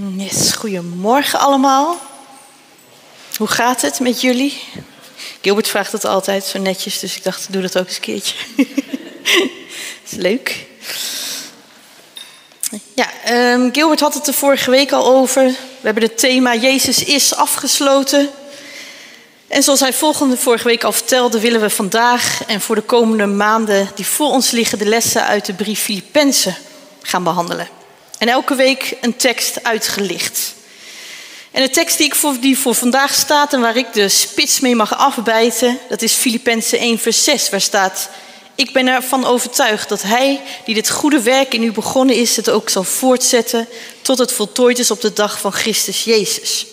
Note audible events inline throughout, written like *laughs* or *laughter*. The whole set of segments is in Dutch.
Yes, goedemorgen allemaal. Hoe gaat het met jullie? Gilbert vraagt het altijd zo netjes, dus ik dacht, doe dat ook eens een keertje. *laughs* is leuk. Ja, um, Gilbert had het er vorige week al over. We hebben het thema Jezus is afgesloten. En zoals hij volgende vorige week al vertelde, willen we vandaag en voor de komende maanden die voor ons liggen de lessen uit de brief Filippenzen gaan behandelen. En elke week een tekst uitgelicht. En de tekst die, ik voor, die voor vandaag staat en waar ik de spits mee mag afbijten, dat is Filippenzen 1 vers 6, waar staat... Ik ben ervan overtuigd dat hij die dit goede werk in u begonnen is, het ook zal voortzetten tot het voltooid is op de dag van Christus Jezus.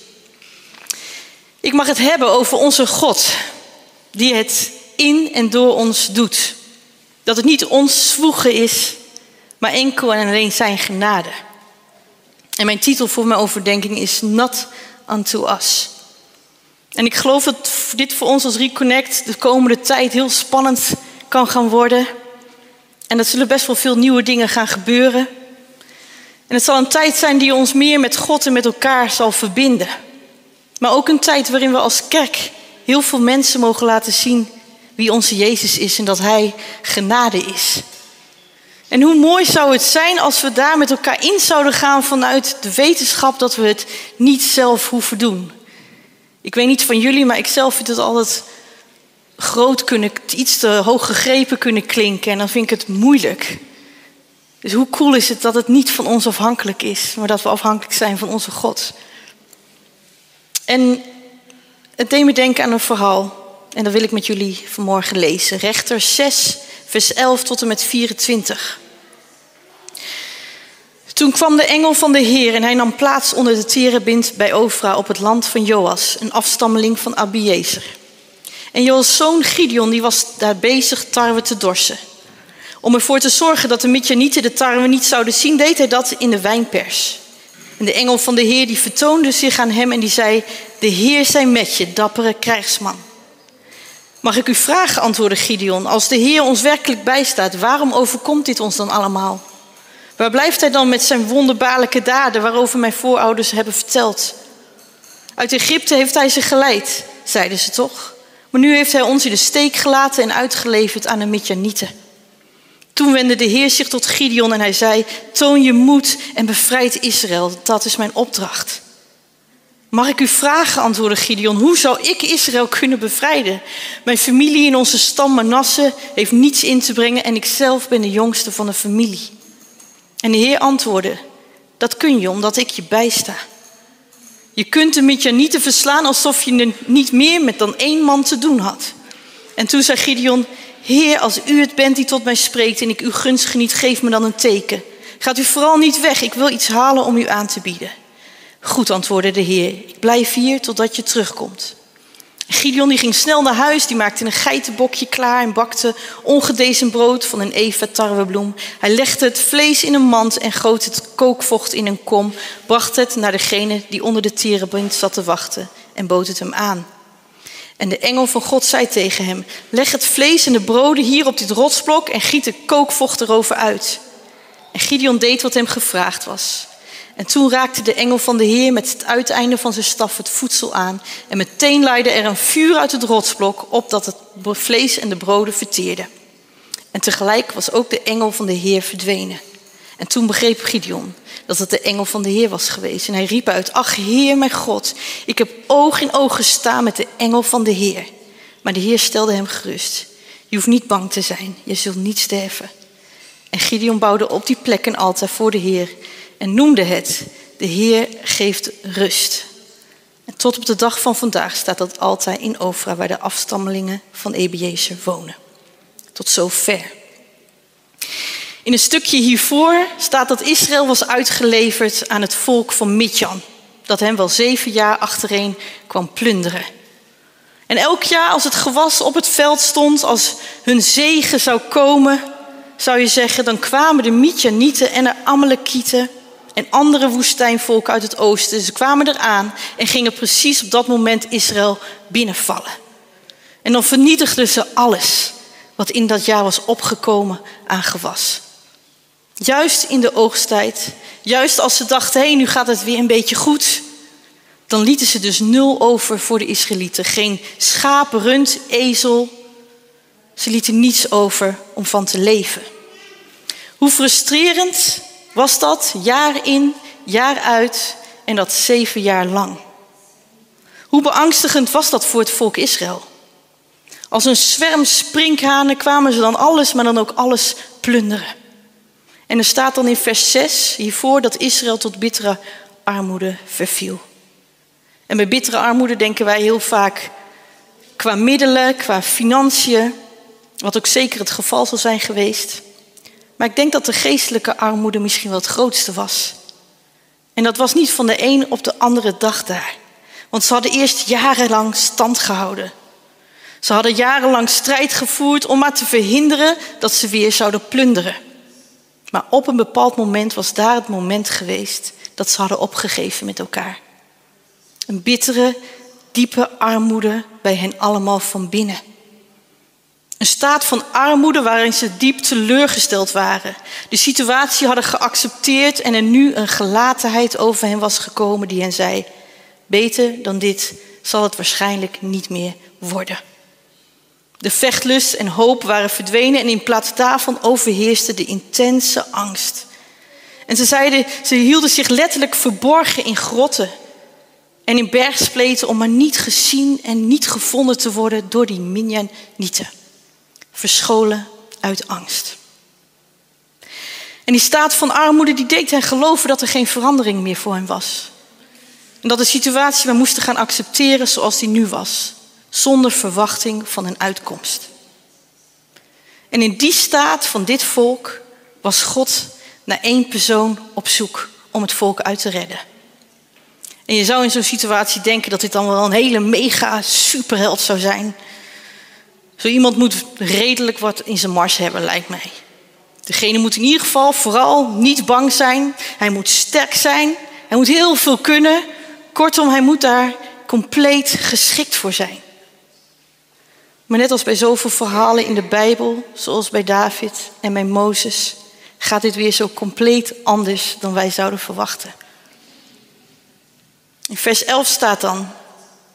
Ik mag het hebben over onze God, die het in en door ons doet. Dat het niet ons zwoegen is, maar enkel en alleen zijn genade. En mijn titel voor mijn overdenking is Not unto us. En ik geloof dat dit voor ons als Reconnect de komende tijd heel spannend kan gaan worden. En dat zullen best wel veel nieuwe dingen gaan gebeuren. En het zal een tijd zijn die ons meer met God en met elkaar zal verbinden. Maar ook een tijd waarin we als kerk heel veel mensen mogen laten zien wie onze Jezus is en dat Hij genade is. En hoe mooi zou het zijn als we daar met elkaar in zouden gaan vanuit de wetenschap dat we het niet zelf hoeven doen. Ik weet niet van jullie, maar ik zelf vind het altijd groot kunnen, iets te hoog gegrepen kunnen klinken en dan vind ik het moeilijk. Dus hoe cool is het dat het niet van ons afhankelijk is, maar dat we afhankelijk zijn van onze God. En het deed me denken aan een verhaal. En dat wil ik met jullie vanmorgen lezen. Rechter 6, vers 11 tot en met 24. Toen kwam de engel van de Heer en hij nam plaats onder de terebint bij Ofra op het land van Joas, een afstammeling van Abiezer. En Joas' zoon Gideon die was daar bezig tarwe te dorsen. Om ervoor te zorgen dat de Midjanieten de tarwe niet zouden zien, deed hij dat in de wijnpers. En de engel van de Heer die vertoonde zich aan hem en die zei: De Heer zij met je, dappere krijgsman. Mag ik u vragen, antwoordde Gideon, als de Heer ons werkelijk bijstaat, waarom overkomt dit ons dan allemaal? Waar blijft hij dan met zijn wonderbaarlijke daden waarover mijn voorouders hebben verteld? Uit Egypte heeft hij ze geleid, zeiden ze toch? Maar nu heeft hij ons in de steek gelaten en uitgeleverd aan de Midjanieten. Toen wendde de Heer zich tot Gideon en hij zei: Toon je moed en bevrijd Israël. Dat is mijn opdracht. Mag ik u vragen, antwoordde Gideon, hoe zou ik Israël kunnen bevrijden? Mijn familie in onze stam Manasse heeft niets in te brengen en ik zelf ben de jongste van de familie. En de Heer antwoordde: Dat kun je omdat ik je bijsta. Je kunt hem met je niet te verslaan alsof je er niet meer met dan één man te doen had. En toen zei Gideon: Heer, als u het bent die tot mij spreekt en ik uw gunst geniet, geef me dan een teken. Gaat u vooral niet weg, ik wil iets halen om u aan te bieden. Goed, antwoordde de Heer, ik blijf hier totdat je terugkomt. Gideon die ging snel naar huis, die maakte een geitenbokje klaar en bakte ongedezen brood van een eva tarwebloem. Hij legde het vlees in een mand en goot het kookvocht in een kom, bracht het naar degene die onder de terebint zat te wachten en bood het hem aan. En de engel van God zei tegen hem: Leg het vlees en de broden hier op dit rotsblok en giet de kookvocht erover uit. En Gideon deed wat hem gevraagd was. En toen raakte de engel van de Heer met het uiteinde van zijn staf het voedsel aan. En meteen leidde er een vuur uit het rotsblok op dat het vlees en de broden verteerden. En tegelijk was ook de engel van de Heer verdwenen. En toen begreep Gideon dat het de engel van de Heer was geweest. En hij riep uit, ach Heer mijn God, ik heb oog in oog gestaan met de engel van de Heer. Maar de Heer stelde hem gerust. Je hoeft niet bang te zijn, je zult niet sterven. En Gideon bouwde op die plek een altaar voor de Heer en noemde het, de Heer geeft rust. En tot op de dag van vandaag staat dat altaar in Ofra, waar de afstammelingen van Ebiezer wonen. Tot zover. In een stukje hiervoor staat dat Israël was uitgeleverd aan het volk van Midjan, dat hem wel zeven jaar achtereen kwam plunderen. En elk jaar als het gewas op het veld stond, als hun zegen zou komen, zou je zeggen, dan kwamen de Midjanieten en de Amalekieten en andere woestijnvolken uit het oosten. Ze kwamen eraan en gingen precies op dat moment Israël binnenvallen. En dan vernietigden ze alles wat in dat jaar was opgekomen aan gewas. Juist in de oogsttijd, juist als ze dachten, hé, hey, nu gaat het weer een beetje goed, dan lieten ze dus nul over voor de Israëlieten. Geen schaap, rund, ezel. Ze lieten niets over om van te leven. Hoe frustrerend was dat, jaar in, jaar uit en dat zeven jaar lang? Hoe beangstigend was dat voor het volk Israël? Als een zwerm sprinkhanen kwamen ze dan alles, maar dan ook alles plunderen. En er staat dan in vers 6 hiervoor dat Israël tot bittere armoede verviel. En bij bittere armoede denken wij heel vaak qua middelen, qua financiën, wat ook zeker het geval zal zijn geweest. Maar ik denk dat de geestelijke armoede misschien wel het grootste was. En dat was niet van de een op de andere dag daar. Want ze hadden eerst jarenlang stand gehouden. Ze hadden jarenlang strijd gevoerd om maar te verhinderen dat ze weer zouden plunderen. Maar op een bepaald moment was daar het moment geweest dat ze hadden opgegeven met elkaar. Een bittere, diepe armoede bij hen allemaal van binnen. Een staat van armoede waarin ze diep teleurgesteld waren. De situatie hadden geaccepteerd en er nu een gelatenheid over hen was gekomen die hen zei: Beter dan dit zal het waarschijnlijk niet meer worden. De vechtlust en hoop waren verdwenen en in plaats daarvan overheerste de intense angst. En ze zeiden, ze hielden zich letterlijk verborgen in grotten en in bergspleten om maar niet gezien en niet gevonden te worden door die Minjanieten. Verscholen uit angst. En die staat van armoede die deed hen geloven dat er geen verandering meer voor hen was. En dat de situatie we moesten gaan accepteren zoals die nu was, zonder verwachting van een uitkomst. En in die staat van dit volk was God naar één persoon op zoek om het volk uit te redden. En je zou in zo'n situatie denken dat dit dan wel een hele mega superheld zou zijn. Zo iemand moet redelijk wat in zijn mars hebben, lijkt mij. Degene moet in ieder geval vooral niet bang zijn. Hij moet sterk zijn. Hij moet heel veel kunnen. Kortom, hij moet daar compleet geschikt voor zijn. Maar net als bij zoveel verhalen in de Bijbel, zoals bij David en bij Mozes, gaat dit weer zo compleet anders dan wij zouden verwachten. In vers 11 staat dan: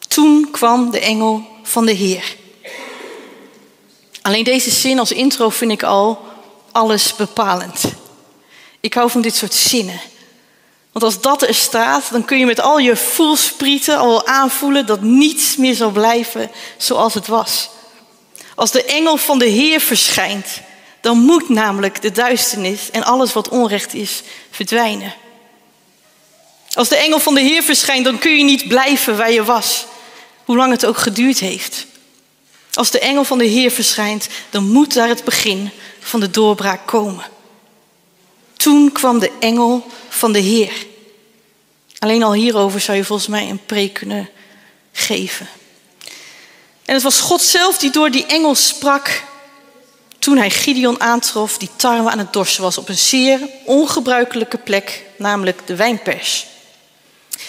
Toen kwam de engel van de Heer. Alleen deze zin als intro vind ik al alles bepalend. Ik hou van dit soort zinnen. Want als dat er staat, dan kun je met al je voelsprieten al aanvoelen dat niets meer zal blijven zoals het was. Als de engel van de Heer verschijnt, dan moet namelijk de duisternis en alles wat onrecht is verdwijnen. Als de engel van de Heer verschijnt, dan kun je niet blijven waar je was, hoe lang het ook geduurd heeft. Als de engel van de Heer verschijnt, dan moet daar het begin van de doorbraak komen. Toen kwam de engel van de Heer. Alleen al hierover zou je volgens mij een preek kunnen geven. En het was God zelf die door die engel sprak toen hij Gideon aantrof die tarwe aan het dorsen was op een zeer ongebruikelijke plek, namelijk de wijnpers.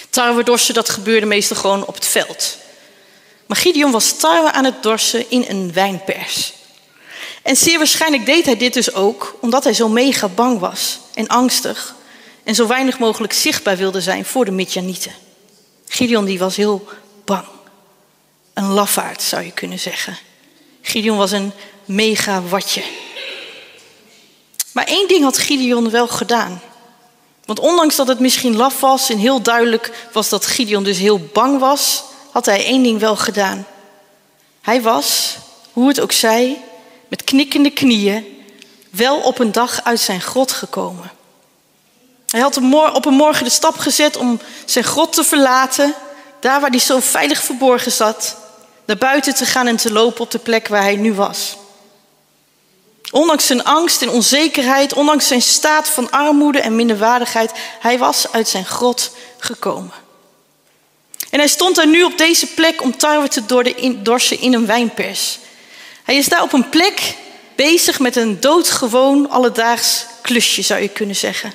Tarwe dorsen, dat gebeurde meestal gewoon op het veld. Maar Gideon was tarwe aan het dorsen in een wijnpers. En zeer waarschijnlijk deed hij dit dus ook omdat hij zo mega bang was en angstig en zo weinig mogelijk zichtbaar wilde zijn voor de Midjanieten. Gideon die was heel bang. Een lafaard zou je kunnen zeggen. Gideon was een mega watje. Maar één ding had Gideon wel gedaan. Want ondanks dat het misschien laf was en heel duidelijk was dat Gideon dus heel bang was, had hij één ding wel gedaan. Hij was, hoe het ook zij, met knikkende knieën wel op een dag uit zijn grot gekomen. Hij had op een morgen de stap gezet om zijn grot te verlaten, daar waar hij zo veilig verborgen zat, naar buiten te gaan en te lopen op de plek waar hij nu was. Ondanks zijn angst en onzekerheid, ondanks zijn staat van armoede en minderwaardigheid, hij was uit zijn grot gekomen. En hij stond er nu op deze plek om tarwe te dorsen in een wijnpers. Hij is daar op een plek bezig met een doodgewoon alledaags klusje, zou je kunnen zeggen.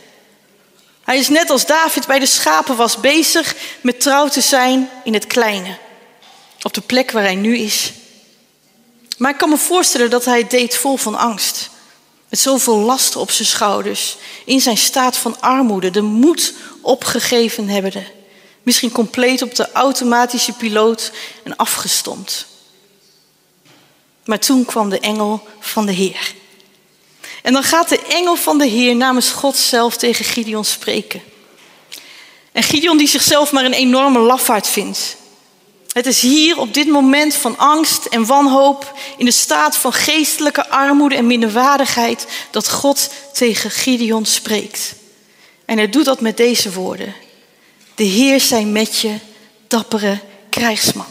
Hij is net als David bij de schapen was bezig met trouw te zijn in het kleine. Op de plek waar hij nu is. Maar ik kan me voorstellen dat hij het deed vol van angst. Met zoveel lasten op zijn schouders. In zijn staat van armoede. De moed opgegeven hebbende. Misschien compleet op de automatische piloot en afgestompt. Maar toen kwam de engel van de Heer. En dan gaat de engel van de Heer namens God zelf tegen Gideon spreken. En Gideon die zichzelf maar een enorme lafaard vindt. Het is hier op dit moment van angst en wanhoop, in de staat van geestelijke armoede en minderwaardigheid, dat God tegen Gideon spreekt. En hij doet dat met deze woorden. De Heer zij met je, dappere krijgsman.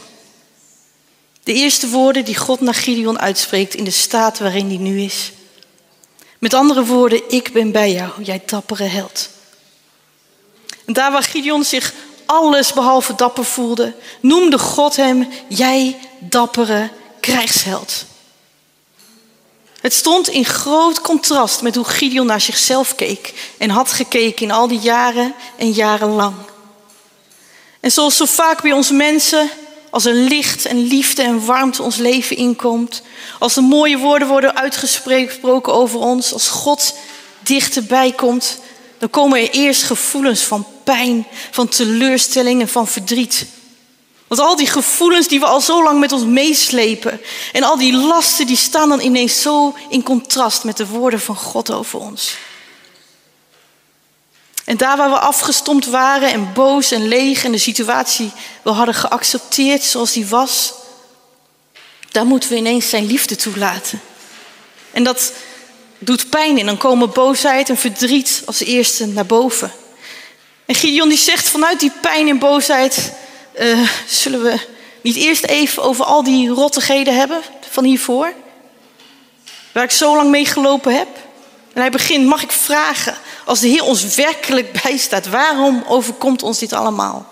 De eerste woorden die God naar Gideon uitspreekt in de staat waarin hij nu is. Met andere woorden, ik ben bij jou, jij dappere held. En daar waar Gideon zich alles behalve dapper voelde, noemde God hem, jij dappere krijgsheld. Het stond in groot contrast met hoe Gideon naar zichzelf keek en had gekeken in al die jaren en jaren lang. En zoals zo vaak bij ons mensen, als er licht en liefde en warmte ons leven inkomt, als er mooie woorden worden uitgesproken over ons, als God dichterbij komt, dan komen er eerst gevoelens van pijn, van teleurstelling en van verdriet. Want al die gevoelens die we al zo lang met ons meeslepen en al die lasten, die staan dan ineens zo in contrast met de woorden van God over ons. En daar waar we afgestompt waren en boos en leeg en de situatie we hadden geaccepteerd zoals die was, daar moeten we ineens zijn liefde toelaten. En dat doet pijn en dan komen boosheid en verdriet als eerste naar boven. En Gideon die zegt vanuit die pijn en boosheid, uh, zullen we niet eerst even over al die rottigheden hebben van hiervoor? Waar ik zo lang mee gelopen heb? En hij begint, mag ik vragen, als de Heer ons werkelijk bijstaat, waarom overkomt ons dit allemaal?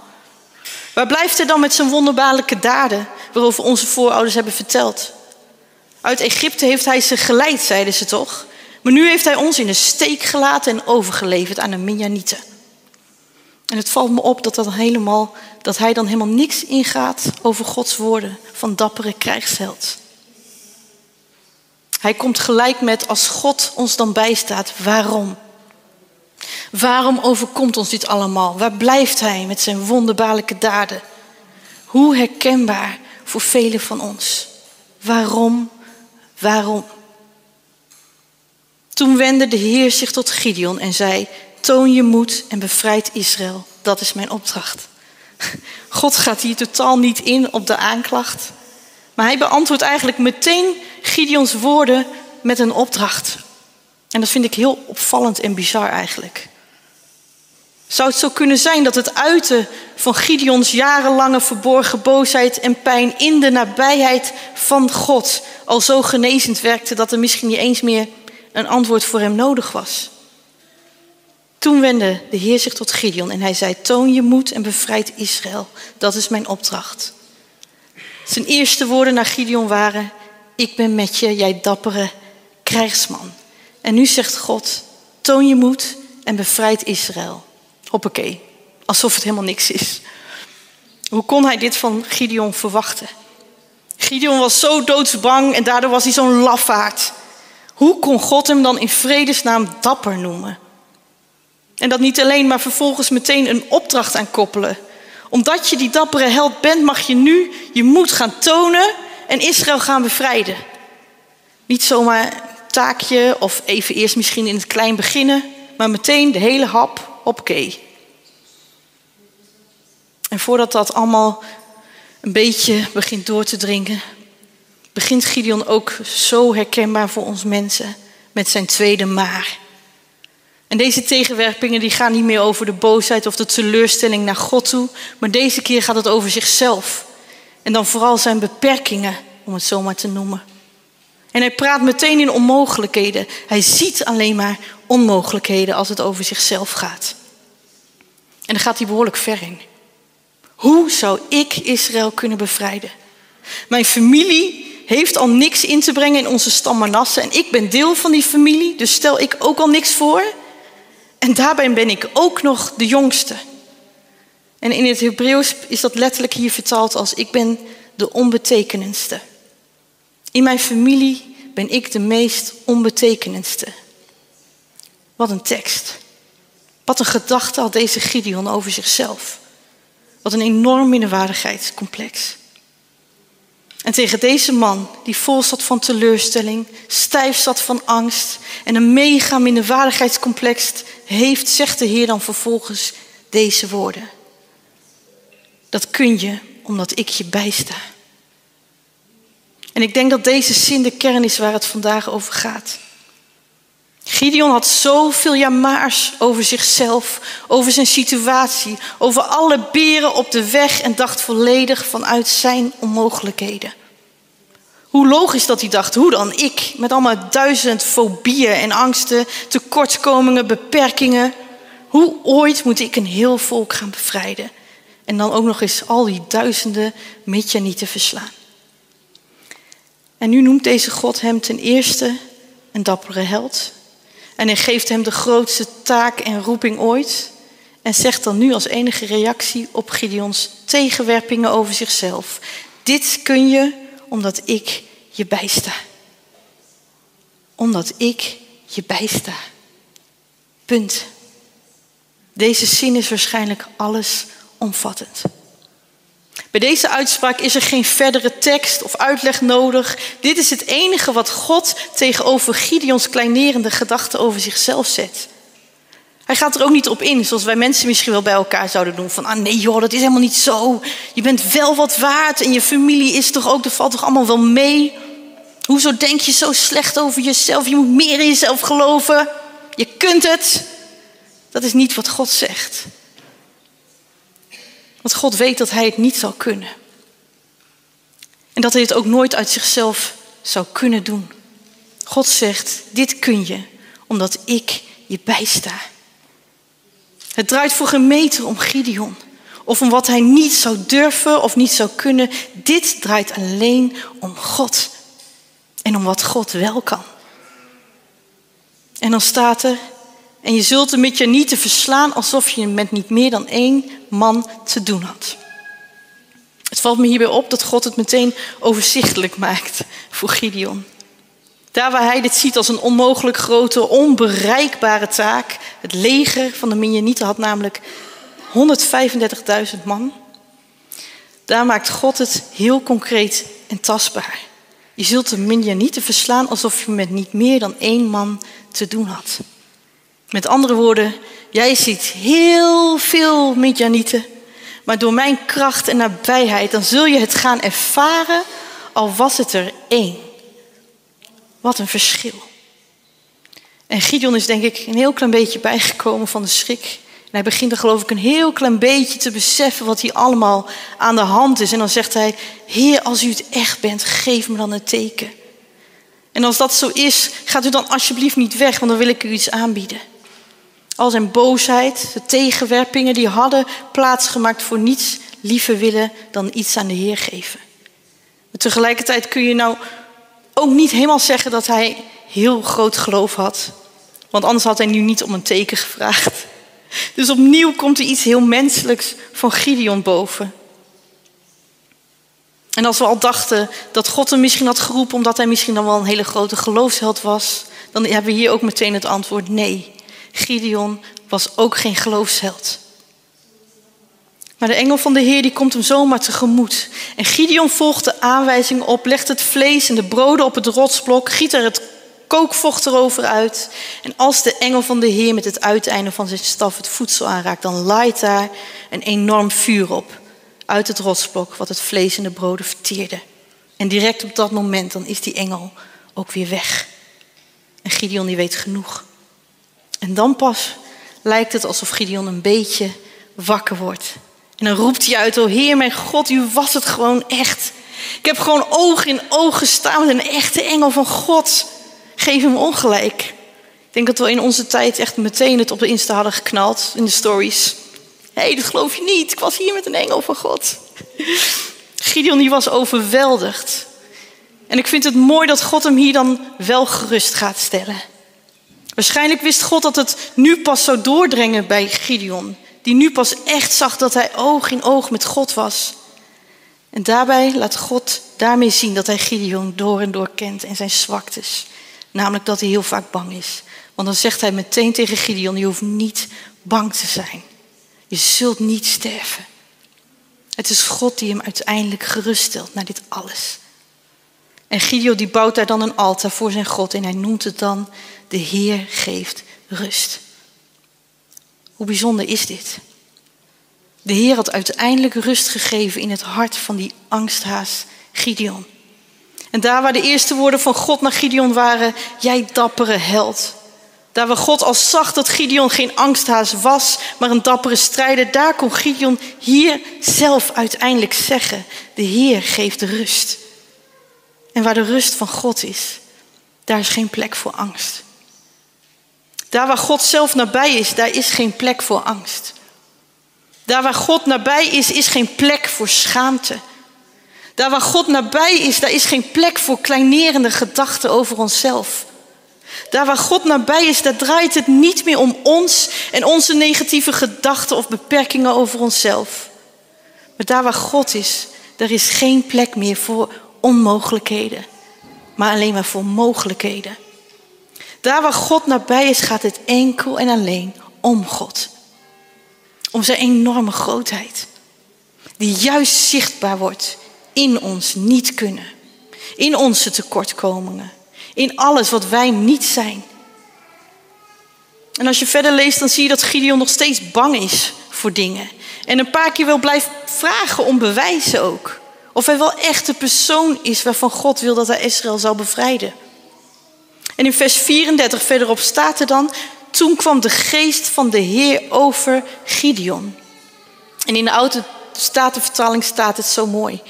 Waar blijft hij dan met zijn wonderbaarlijke daden, waarover onze voorouders hebben verteld? Uit Egypte heeft hij ze geleid, zeiden ze toch? Maar nu heeft hij ons in de steek gelaten en overgeleverd aan de Minjanieten. En het valt me op dat, dat, helemaal, dat hij dan helemaal niks ingaat over Gods woorden van dappere krijgsheld. Hij komt gelijk met als God ons dan bijstaat, waarom? Waarom overkomt ons dit allemaal? Waar blijft hij met zijn wonderbaarlijke daden? Hoe herkenbaar voor velen van ons? Waarom? Waarom? Toen wendde de Heer zich tot Gideon en zei: Toon je moed en bevrijd Israël. Dat is mijn opdracht. *laughs* God gaat hier totaal niet in op de aanklacht. Maar hij beantwoordt eigenlijk meteen Gideons woorden met een opdracht. En dat vind ik heel opvallend en bizar eigenlijk. Zou het zo kunnen zijn dat het uiten van Gideons jarenlange verborgen boosheid en pijn in de nabijheid van God al zo genezend werkte dat er misschien niet eens meer een antwoord voor hem nodig was? Toen wendde de Heer zich tot Gideon en hij zei: Toon je moed en bevrijd Israël. Dat is mijn opdracht. Zijn eerste woorden naar Gideon waren: Ik ben met je, jij dappere krijgsman. En nu zegt God: Toon je moed en bevrijd Israël. Hoppakee, alsof het helemaal niks is. Hoe kon hij dit van Gideon verwachten? Gideon was zo doodsbang en daardoor was hij zo'n lafaard. Hoe kon God hem dan in vredesnaam dapper noemen? En dat niet alleen, maar vervolgens meteen een opdracht aan koppelen. Omdat je die dappere held bent, mag je nu je moed gaan tonen en Israël gaan bevrijden. Niet zomaar een taakje of even eerst misschien in het klein beginnen, maar meteen de hele hap, oké. En voordat dat allemaal een beetje begint door te dringen, begint Gideon ook zo herkenbaar voor ons mensen met zijn tweede maar. En deze tegenwerpingen die gaan niet meer over de boosheid of de teleurstelling naar God toe, maar deze keer gaat het over zichzelf. En dan vooral zijn beperkingen, om het zo maar te noemen. En hij praat meteen in onmogelijkheden. Hij ziet alleen maar onmogelijkheden als het over zichzelf gaat. En dan gaat hij behoorlijk ver in. Hoe zou ik Israël kunnen bevrijden? Mijn familie heeft al niks in te brengen in onze stam Manasse en ik ben deel van die familie, dus stel ik ook al niks voor. En daarbij ben ik ook nog de jongste. En in het Hebreeuws is dat letterlijk hier vertaald als ik ben de onbetekenendste. In mijn familie ben ik de meest onbetekenendste. Wat een tekst. Wat een gedachte had deze Gideon over zichzelf. Wat een enorm minderwaardigheidscomplex. En tegen deze man, die vol zat van teleurstelling, stijf zat van angst en een mega minderwaardigheidscomplex heeft, zegt de Heer dan vervolgens deze woorden. Dat kun je omdat ik je bijsta. En ik denk dat deze zin de kern is waar het vandaag over gaat. Gideon had zoveel jamaars over zichzelf, over zijn situatie, over alle beren op de weg en dacht volledig vanuit zijn onmogelijkheden. Hoe logisch dat hij dacht, hoe dan ik, met allemaal duizend fobieën en angsten, tekortkomingen, beperkingen. Hoe ooit moet ik een heel volk gaan bevrijden? En dan ook nog eens al die duizenden niet te verslaan. En nu noemt deze God hem ten eerste een dappere held. En hij geeft hem de grootste taak en roeping ooit. En zegt dan nu als enige reactie op Gideons tegenwerpingen over zichzelf. Dit kun je omdat ik je bijsta. Omdat ik je bijsta. Punt. Deze zin is waarschijnlijk alles omvattend. Bij deze uitspraak is er geen verdere tekst of uitleg nodig. Dit is het enige wat God tegenover Gideons kleinerende gedachten over zichzelf zet. Hij gaat er ook niet op in, zoals wij mensen misschien wel bij elkaar zouden doen. Van, ah nee joh, dat is helemaal niet zo. Je bent wel wat waard en je familie is toch ook, dat valt toch allemaal wel mee. Hoezo denk je zo slecht over jezelf? Je moet meer in jezelf geloven. Je kunt het. Dat is niet wat God zegt. Want God weet dat hij het niet zal kunnen. En dat hij het ook nooit uit zichzelf zou kunnen doen. God zegt, dit kun je omdat ik je bijsta. Het draait voor geen meter om Gideon. Of om wat hij niet zou durven of niet zou kunnen. Dit draait alleen om God. En om wat God wel kan. En dan staat er, en je zult de te verslaan alsof je met niet meer dan één man te doen had. Het valt me hierbij op dat God het meteen overzichtelijk maakt voor Gideon. Daar waar hij dit ziet als een onmogelijk grote, onbereikbare taak. Het leger van de Midianieten had namelijk 135.000 man. Daar maakt God het heel concreet en tastbaar. Je zult de Midianieten verslaan alsof je met niet meer dan één man te doen had. Met andere woorden, jij ziet heel veel Midjanieten, maar door mijn kracht en nabijheid, dan zul je het gaan ervaren, al was het er één. Wat een verschil. En Gideon is denk ik een heel klein beetje bijgekomen van de schrik. En hij begint er geloof ik een heel klein beetje te beseffen wat hier allemaal aan de hand is. En dan zegt hij, Heer, als u het echt bent, geef me dan een teken. En als dat zo is, gaat u dan alsjeblieft niet weg, want dan wil ik u iets aanbieden. Al zijn boosheid, de tegenwerpingen, die hadden plaatsgemaakt voor niets liever willen dan iets aan de Heer geven. Maar tegelijkertijd kun je nou ook niet helemaal zeggen dat hij heel groot geloof had. Want anders had hij nu niet om een teken gevraagd. Dus opnieuw komt er iets heel menselijks van Gideon boven. En als we al dachten dat God hem misschien had geroepen omdat hij misschien dan wel een hele grote geloofsheld was, dan hebben we hier ook meteen het antwoord nee. Gideon was ook geen geloofsheld. Maar de engel van de Heer die komt hem zomaar tegemoet. En Gideon volgt de aanwijzingen op, legt het vlees en de broden op het rotsblok, giet er het kookvocht erover uit. En als de engel van de Heer met het uiteinde van zijn staf het voedsel aanraakt, dan laait daar een enorm vuur op uit het rotsblok wat het vlees en de broden verteerde. En direct op dat moment dan is die engel ook weer weg. En Gideon die weet genoeg. En dan pas lijkt het alsof Gideon een beetje wakker wordt. En dan roept hij uit, oh Heer mijn God, u was het gewoon echt. Ik heb gewoon oog in oog gestaan met een echte engel van God. Geef hem ongelijk. Ik denk dat we in onze tijd echt meteen het op de Insta hadden geknald in de stories. Hé, hey, dat geloof je niet. Ik was hier met een engel van God. *laughs* Gideon die was overweldigd. En ik vind het mooi dat God hem hier dan wel gerust gaat stellen. Waarschijnlijk wist God dat het nu pas zou doordringen bij Gideon. Die nu pas echt zag dat hij oog in oog met God was. En daarbij laat God daarmee zien dat hij Gideon door en door kent en zijn zwaktes. Namelijk dat hij heel vaak bang is. Want dan zegt hij meteen tegen Gideon, je hoeft niet bang te zijn. Je zult niet sterven. Het is God die hem uiteindelijk geruststelt naar dit alles. En Gideon die bouwt daar dan een altaar voor zijn God en hij noemt het dan de Heer geeft rust. Hoe bijzonder is dit? De Heer had uiteindelijk rust gegeven in het hart van die angsthaas Gideon. En daar waar de eerste woorden van God naar Gideon waren, jij dappere held. Daar waar God al zag dat Gideon geen angsthaas was, maar een dappere strijder, daar kon Gideon hier zelf uiteindelijk zeggen, de Heer geeft rust. En waar de rust van God is, daar is geen plek voor angst. Daar waar God zelf nabij is, daar is geen plek voor angst. Daar waar God nabij is, is geen plek voor schaamte. Daar waar God nabij is, daar is geen plek voor kleinerende gedachten over onszelf. Daar waar God nabij is, daar draait het niet meer om ons en onze negatieve gedachten of beperkingen over onszelf. Maar daar waar God is, daar is geen plek meer voor onmogelijkheden, maar alleen maar voor mogelijkheden. Daar waar God nabij is, gaat het enkel en alleen om God. Om zijn enorme grootheid, die juist zichtbaar wordt in ons niet kunnen, in onze tekortkomingen, in alles wat wij niet zijn. En als je verder leest, dan zie je dat Gideon nog steeds bang is voor dingen. En een paar keer wil blijven vragen om bewijzen ook. Of hij wel echt de persoon is waarvan God wil dat hij Israël zou bevrijden. En in vers 34 verderop staat er dan, toen kwam de geest van de Heer over Gideon. En in de oude statenvertaling staat het zo mooi.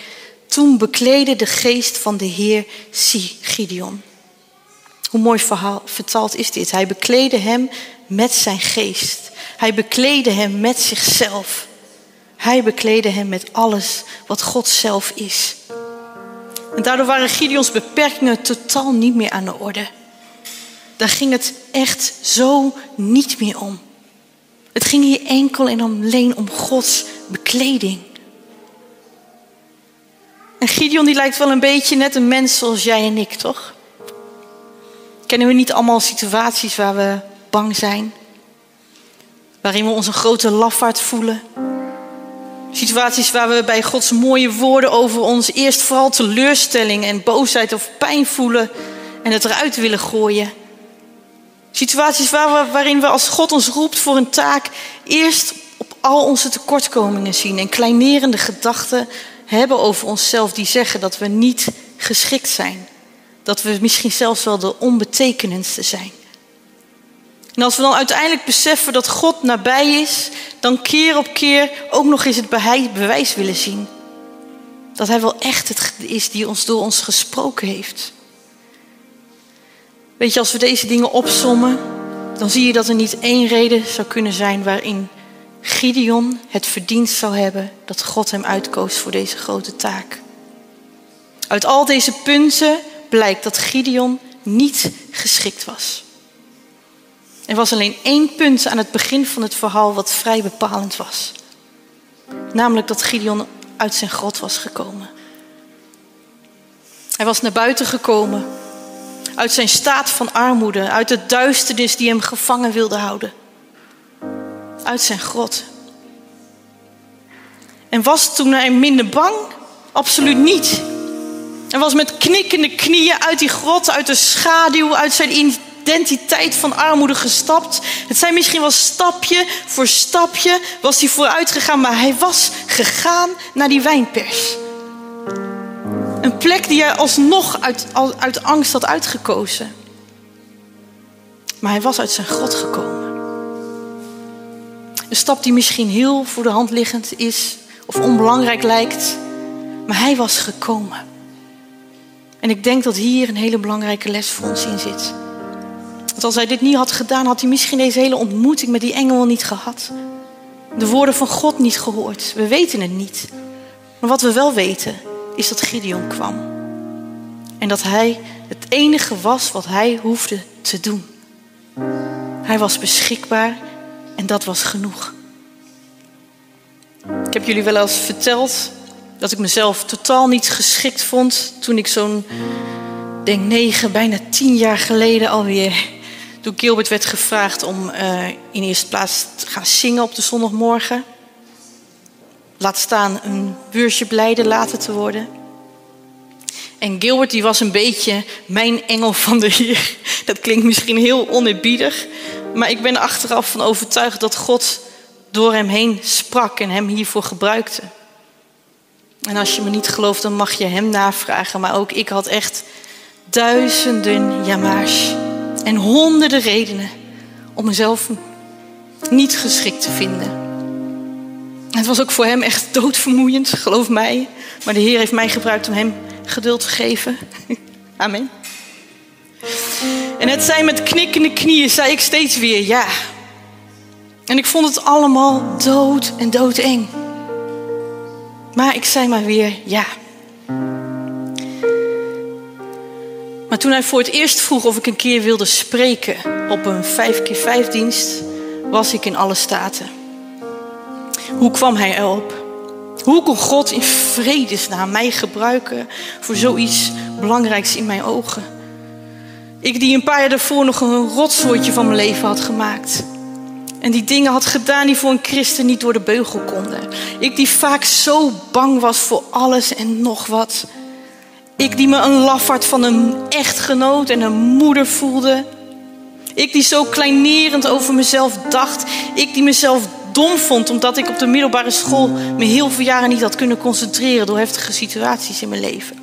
Toen bekleedde de geest van de Heer Gideon. Hoe mooi verhaal, vertaald is dit? Hij bekleedde hem met zijn geest. Hij bekleedde hem met zichzelf. Hij bekleedde hem met alles wat God zelf is. En daardoor waren Gideons beperkingen totaal niet meer aan de orde. Daar ging het echt zo niet meer om. Het ging hier enkel en alleen om Gods bekleding. En Gideon die lijkt wel een beetje net een mens zoals jij en ik, toch? Kennen we niet allemaal situaties waar we bang zijn? Waarin we ons een grote lafaard voelen? Situaties waar we bij Gods mooie woorden over ons eerst vooral teleurstelling en boosheid of pijn voelen en het eruit willen gooien. Situaties waarin we als God ons roept voor een taak eerst op al onze tekortkomingen zien en kleinerende gedachten hebben over onszelf die zeggen dat we niet geschikt zijn. Dat we misschien zelfs wel de onbetekenendste zijn. En als we dan uiteindelijk beseffen dat God nabij is, dan keer op keer ook nog eens het bewijs willen zien. Dat Hij wel echt het is die ons door ons gesproken heeft. Weet je, als we deze dingen opsommen, dan zie je dat er niet één reden zou kunnen zijn waarin Gideon het verdienst zou hebben dat God hem uitkoos voor deze grote taak. Uit al deze punten blijkt dat Gideon niet geschikt was. Er was alleen één punt aan het begin van het verhaal wat vrij bepalend was. Namelijk dat Gideon uit zijn grot was gekomen. Hij was naar buiten gekomen. Uit zijn staat van armoede. Uit de duisternis die hem gevangen wilde houden. Uit zijn grot. En was toen hij minder bang? Absoluut niet. Hij was met knikkende knieën uit die grot, uit de schaduw, uit zijn identiteit van armoede gestapt. Het zijn misschien wel stapje voor stapje was hij vooruit gegaan, maar hij was gegaan naar die wijnpers. Een plek die hij alsnog uit, uit angst had uitgekozen. Maar hij was uit zijn grot gekomen. Een stap die misschien heel voor de hand liggend is of onbelangrijk lijkt, maar hij was gekomen. En ik denk dat hier een hele belangrijke les voor ons in zit. Want als hij dit niet had gedaan, had hij misschien deze hele ontmoeting met die engel niet gehad. De woorden van God niet gehoord. We weten het niet. Maar wat we wel weten, is dat Gideon kwam. En dat hij het enige was wat hij hoefde te doen. Hij was beschikbaar en dat was genoeg. Ik heb jullie wel eens verteld dat ik mezelf totaal niet geschikt vond toen ik zo'n, denk negen, bijna tien jaar geleden alweer, toen Gilbert werd gevraagd om uh, in eerste plaats te gaan zingen op de zondagmorgen. Laat staan een beursje blijde laten te worden. En Gilbert die was een beetje mijn engel van de Heer. Dat klinkt misschien heel oneerbiedig, maar ik ben er achteraf van overtuigd dat God door hem heen sprak en hem hiervoor gebruikte. En als je me niet gelooft, dan mag je hem navragen. Maar ook ik had echt duizenden jamaars en honderden redenen om mezelf niet geschikt te vinden. Het was ook voor hem echt doodvermoeiend, geloof mij. Maar de Heer heeft mij gebruikt om hem geduld te geven. *laughs* Amen. En het zijn met knikkende knieën, zei ik steeds weer ja. En ik vond het allemaal dood en doodeng. Maar ik zei maar weer ja. Maar toen hij voor het eerst vroeg of ik een keer wilde spreken op een 5 keer 5 dienst, was ik in alle staten. Hoe kwam hij erop? Hoe kon God in vredesnaam mij gebruiken voor zoiets belangrijks in mijn ogen? Ik die een paar jaar daarvoor nog een rotsoortje van mijn leven had gemaakt. En die dingen had gedaan die voor een christen niet door de beugel konden. Ik die vaak zo bang was voor alles en nog wat. Ik die me een lafaard van een echtgenoot en een moeder voelde. Ik die zo kleinerend over mezelf dacht. Ik die mezelf dom vond omdat ik op de middelbare school me heel veel jaren niet had kunnen concentreren door heftige situaties in mijn leven.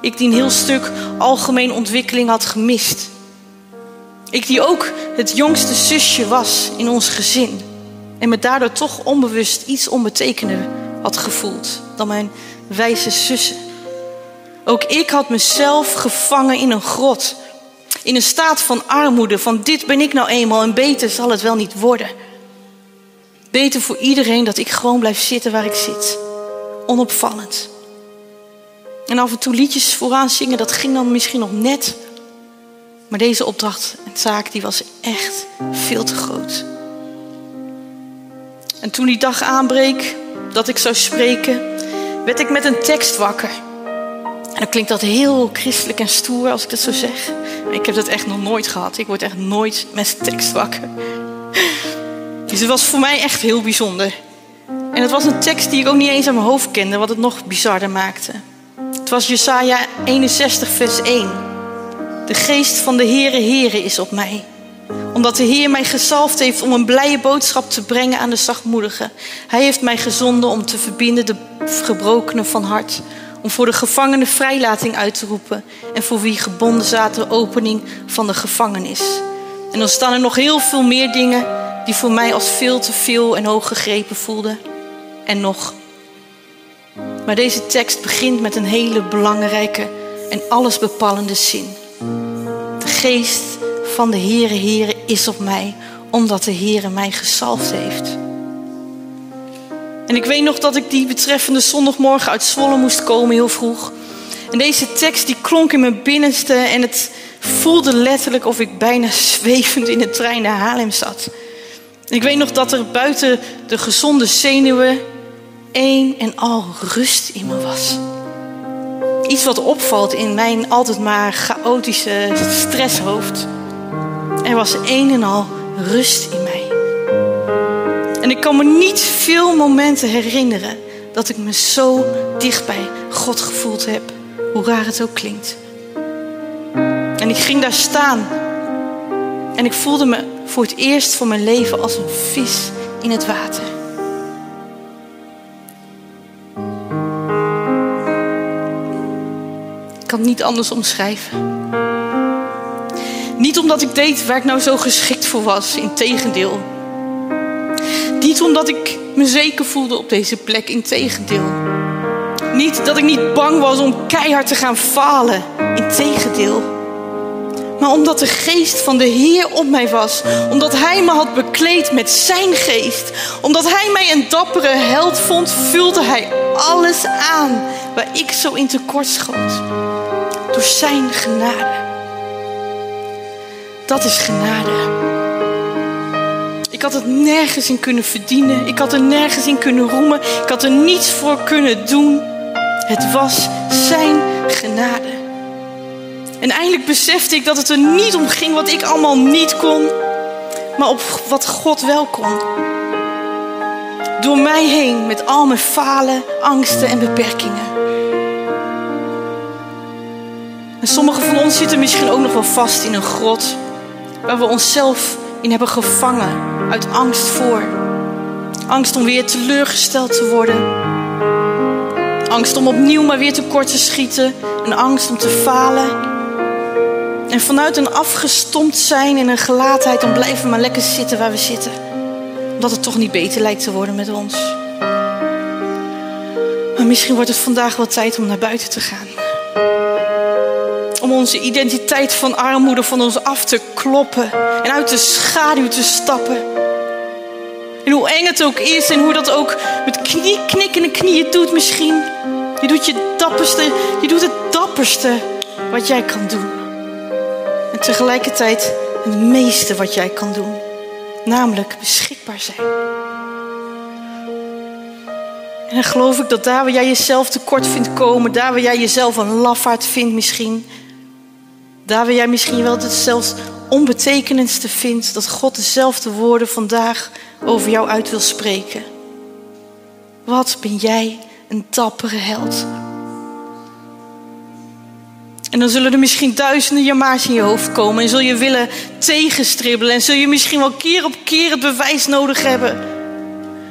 Ik die een heel stuk algemene ontwikkeling had gemist. Ik die ook het jongste zusje was in ons gezin. En me daardoor toch onbewust iets onbetekenender had gevoeld dan mijn wijze zussen. Ook ik had mezelf gevangen in een grot. In een staat van armoede, van dit ben ik nou eenmaal en beter zal het wel niet worden. Beter voor iedereen dat ik gewoon blijf zitten waar ik zit. Onopvallend. En af en toe liedjes vooraan zingen, dat ging dan misschien nog net. Maar deze opdracht en taak die was echt veel te groot. En toen die dag aanbreek dat ik zou spreken, werd ik met een tekst wakker. En dan klinkt dat heel christelijk en stoer als ik dat zo zeg. Ik heb dat echt nog nooit gehad. Ik word echt nooit met tekst wakker. Dus het was voor mij echt heel bijzonder. En het was een tekst die ik ook niet eens aan mijn hoofd kende, wat het nog bizarder maakte. Het was Jesaja 61, vers 1. De geest van de Heere Heere is op mij. Omdat de Heer mij gezalfd heeft om een blije boodschap te brengen aan de zachtmoedigen. Hij heeft mij gezonden om te verbinden de gebrokenen van hart. Om voor de gevangenen vrijlating uit te roepen. En voor wie gebonden zaten opening van de gevangenis. En dan staan er nog heel veel meer dingen die voor mij als veel te veel en hoog gegrepen voelden. En nog. Maar deze tekst begint met een hele belangrijke en allesbepalende zin. De geest van de Heere Heere is op mij, omdat de Heere mij gezalfd heeft. En ik weet nog dat ik die betreffende zondagmorgen uit Zwolle moest komen heel vroeg. En deze tekst die klonk in mijn binnenste en het voelde letterlijk of ik bijna *laughs* zwevend in de trein naar Haarlem zat. Ik weet nog dat er buiten de gezonde zenuwen één en al rust in me was. Iets wat opvalt in mijn altijd maar chaotische stresshoofd. Er was één en al rust in mij. En ik kan me niet veel momenten herinneren dat ik me zo dicht bij God gevoeld heb, hoe raar het ook klinkt. En ik ging daar staan en ik voelde me voor het eerst van mijn leven als een vis in het water. Ik kan het niet anders omschrijven. Niet omdat ik deed waar ik nou zo geschikt voor was, in tegendeel. Niet omdat ik me zeker voelde op deze plek, in tegendeel. Niet dat ik niet bang was om keihard te gaan falen, in tegendeel. Maar omdat de geest van de Heer op mij was. Omdat Hij me had bekleed met zijn geest. Omdat Hij mij een dappere held vond, vulde Hij alles aan waar ik zo in tekort schoot. Door zijn genade. Dat is genade. Ik had het nergens in kunnen verdienen. Ik had er nergens in kunnen roemen. Ik had er niets voor kunnen doen. Het was zijn genade. En eindelijk besefte ik dat het er niet om ging wat ik allemaal niet kon, maar op wat God wel kon. Door mij heen met al mijn falen, angsten en beperkingen. En sommigen van ons zitten misschien ook nog wel vast in een grot waar we onszelf in hebben gevangen uit angst voor. Angst om weer teleurgesteld te worden. Angst om opnieuw maar weer tekort te schieten. Een angst om te falen. En vanuit een afgestompt zijn en een gelaatheid, dan blijven we maar lekker zitten waar we zitten. Omdat het toch niet beter lijkt te worden met ons. Maar misschien wordt het vandaag wel tijd om naar buiten te gaan. Om onze identiteit van armoede van ons af te kloppen en uit de schaduw te stappen. En hoe eng het ook is en hoe dat ook met knie, knikkende knieën doet misschien. Je doet je dapperste, je doet het dapperste wat jij kan doen. Tegelijkertijd het meeste wat jij kan doen. Namelijk beschikbaar zijn. En dan geloof ik dat daar waar jij jezelf tekort vindt komen, daar waar jij jezelf een lafaard vindt misschien, daar waar jij misschien wel het zelfs onbetekenendste vindt, dat God dezelfde woorden vandaag over jou uit wil spreken. Wat ben jij een dappere held? En dan zullen er misschien duizenden jama's in je hoofd komen en zul je willen tegenstribbelen en zul je misschien wel keer op keer het bewijs nodig hebben.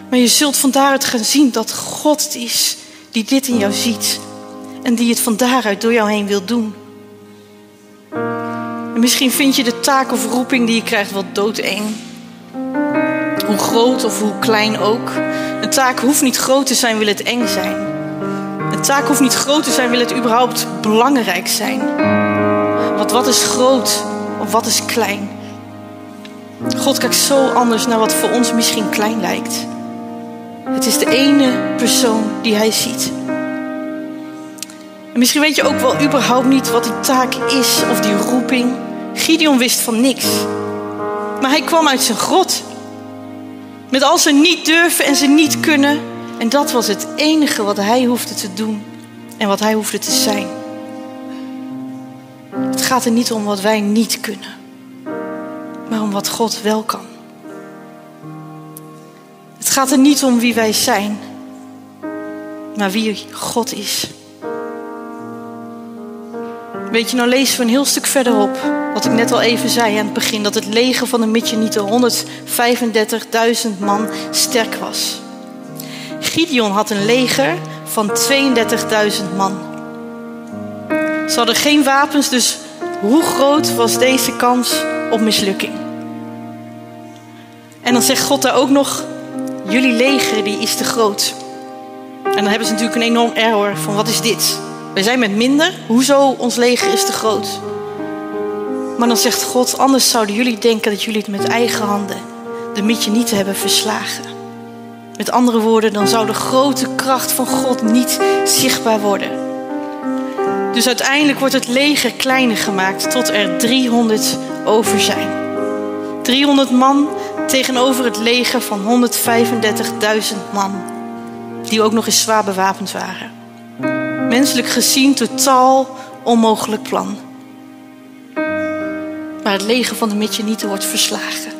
Maar je zult van daaruit gaan zien dat God het is die dit in jou ziet en die het van daaruit door jou heen wil doen. En misschien vind je de taak of roeping die je krijgt wel doodeng. Hoe groot of hoe klein ook. Een taak hoeft niet groot te zijn, wil het eng zijn. Taak hoeft niet groot te zijn, wil het überhaupt belangrijk zijn. Want wat is groot of wat is klein? God kijkt zo anders naar wat voor ons misschien klein lijkt. Het is de ene persoon die hij ziet. En misschien weet je ook wel überhaupt niet wat die taak is of die roeping. Gideon wist van niks. Maar hij kwam uit zijn grot. Met al zijn niet durven en zijn niet kunnen. En dat was het enige wat hij hoefde te doen en wat hij hoefde te zijn. Het gaat er niet om wat wij niet kunnen, maar om wat God wel kan. Het gaat er niet om wie wij zijn, maar wie God is. Weet je, nou lezen we een heel stuk verderop, wat ik net al even zei aan het begin, dat het leger van de Midjanieten 135.000 man sterk was. Gideon had een leger van 32.000 man. Ze hadden geen wapens, dus hoe groot was deze kans op mislukking? En dan zegt God daar ook nog, jullie leger die is te groot. En dan hebben ze natuurlijk een enorm error van wat is dit? Wij zijn met minder, hoezo ons leger is te groot? Maar dan zegt God, anders zouden jullie denken dat jullie het met eigen handen de niet hebben verslagen. Met andere woorden, dan zou de grote kracht van God niet zichtbaar worden. Dus uiteindelijk wordt het leger kleiner gemaakt tot er 300 over zijn. 300 man tegenover het leger van 135.000 man, die ook nog eens zwaar bewapend waren. Menselijk gezien totaal onmogelijk plan. Maar het leger van de Midjanieten wordt verslagen.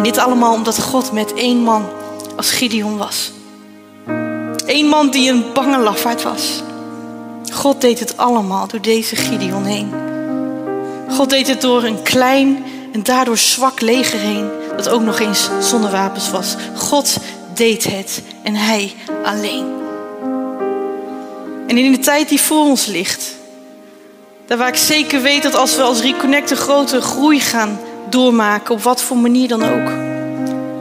En dit allemaal omdat God met één man als Gideon was. Eén man die een bange lafaard was. God deed het allemaal door deze Gideon heen. God deed het door een klein en daardoor zwak leger heen, dat ook nog eens zonder wapens was. God deed het en hij alleen. En in de tijd die voor ons ligt, daar waar ik zeker weet dat als we als Reconnect een grote groei gaan doormaken, op wat voor manier dan ook,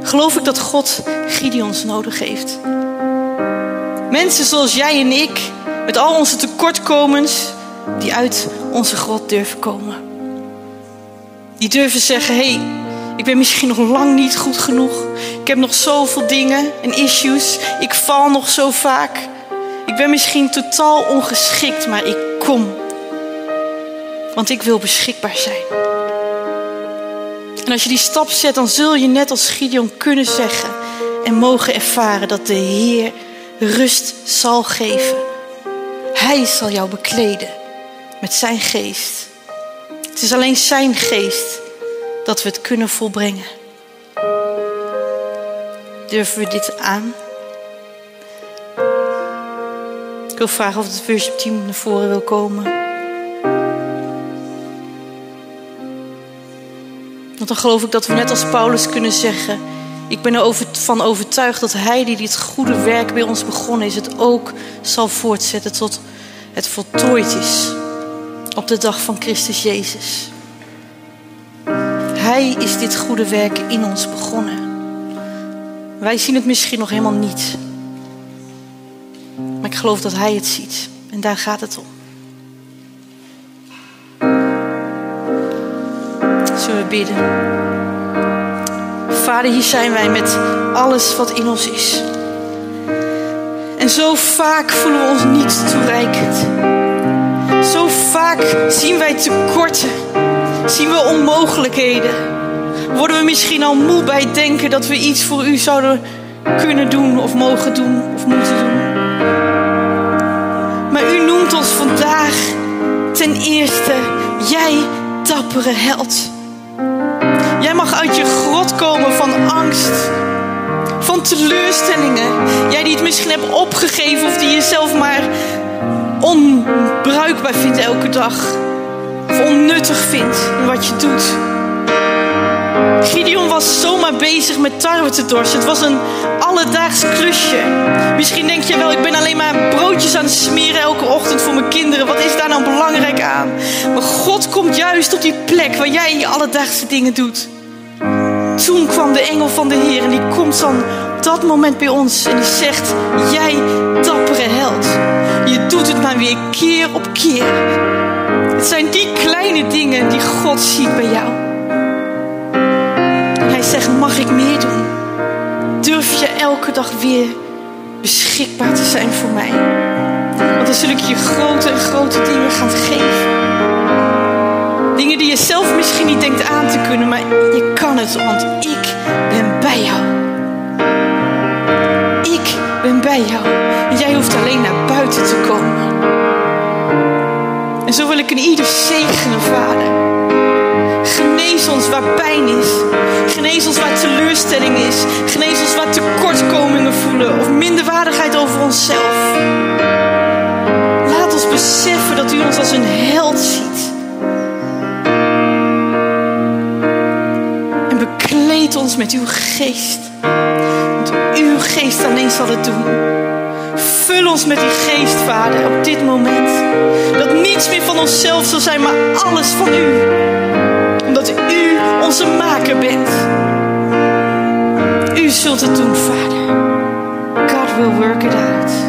geloof ik dat God Gideons nodig heeft. Mensen zoals jij en ik, met al onze tekortkomens, die uit onze grot durven komen. Die durven zeggen: hé, hey, ik ben misschien nog lang niet goed genoeg. Ik heb nog zoveel dingen en issues. Ik val nog zo vaak. Ik ben misschien totaal ongeschikt, maar ik kom. Want ik wil beschikbaar zijn. En als je die stap zet, dan zul je net als Gideon kunnen zeggen en mogen ervaren dat de Heer rust zal geven. Hij zal jou bekleden met zijn geest. Het is alleen zijn geest dat we het kunnen volbrengen. Durven we dit aan? Ik wil vragen of het worship team naar voren wil komen. Want dan geloof ik dat we net als Paulus kunnen zeggen: Ik ben ervan overtuigd dat Hij die dit goede werk bij ons begonnen is, het ook zal voortzetten tot het voltooid is op de dag van Christus Jezus. Hij is dit goede werk in ons begonnen. Wij zien het misschien nog helemaal niet. Maar ik geloof dat Hij het ziet. En daar gaat het om. We bidden? Vader, hier zijn wij met alles wat in ons is. En zo vaak voelen we ons niet toereikend. Zo vaak zien wij tekorten. Zien we onmogelijkheden. Worden we misschien al moe bij het denken dat we iets voor u zouden kunnen doen of mogen doen of moeten doen. Maar u noemt ons vandaag ten eerste, jij dappere held. Jij mag uit je grot komen van angst, van teleurstellingen. Jij die het misschien hebt opgegeven of die jezelf maar onbruikbaar vindt elke dag. Of onnuttig vindt in wat je doet. Gideon was zomaar bezig met tarwe te dorsen. Het was een alledaags klusje. Misschien denk je wel, ik ben alleen maar broodjes op die plek waar jij je alledaagse dingen doet. Toen kwam de engel van de Heer en die komt dan op dat moment bij ons en die zegt: Jij dappere held, je doet het maar weer keer op keer. Het zijn die kleine dingen die God ziet bij jou. Hij zegt: Mag ik meer doen? Durf je elke dag weer beschikbaar te zijn voor mij? Want dan zul ik je grote en grote dingen gaan geven. Dingen die je zelf misschien niet denkt aan te kunnen, maar je kan het, want ik ben bij jou. Ik ben bij jou. En jij hoeft alleen naar buiten te komen. En zo wil ik een ieder zegenen, Vader. Genees ons waar pijn is. Genees ons waar teleurstelling is. Genees ons waar tekortkomingen voelen of minderwaardigheid over onszelf. Laat ons beseffen dat u ons als een held ziet. Met uw geest. Want uw geest alleen zal het doen. Vul ons met die geest, Vader, op dit moment. Dat niets meer van onszelf zal zijn, maar alles van u. Omdat u onze maker bent. U zult het doen, Vader. God will work it out.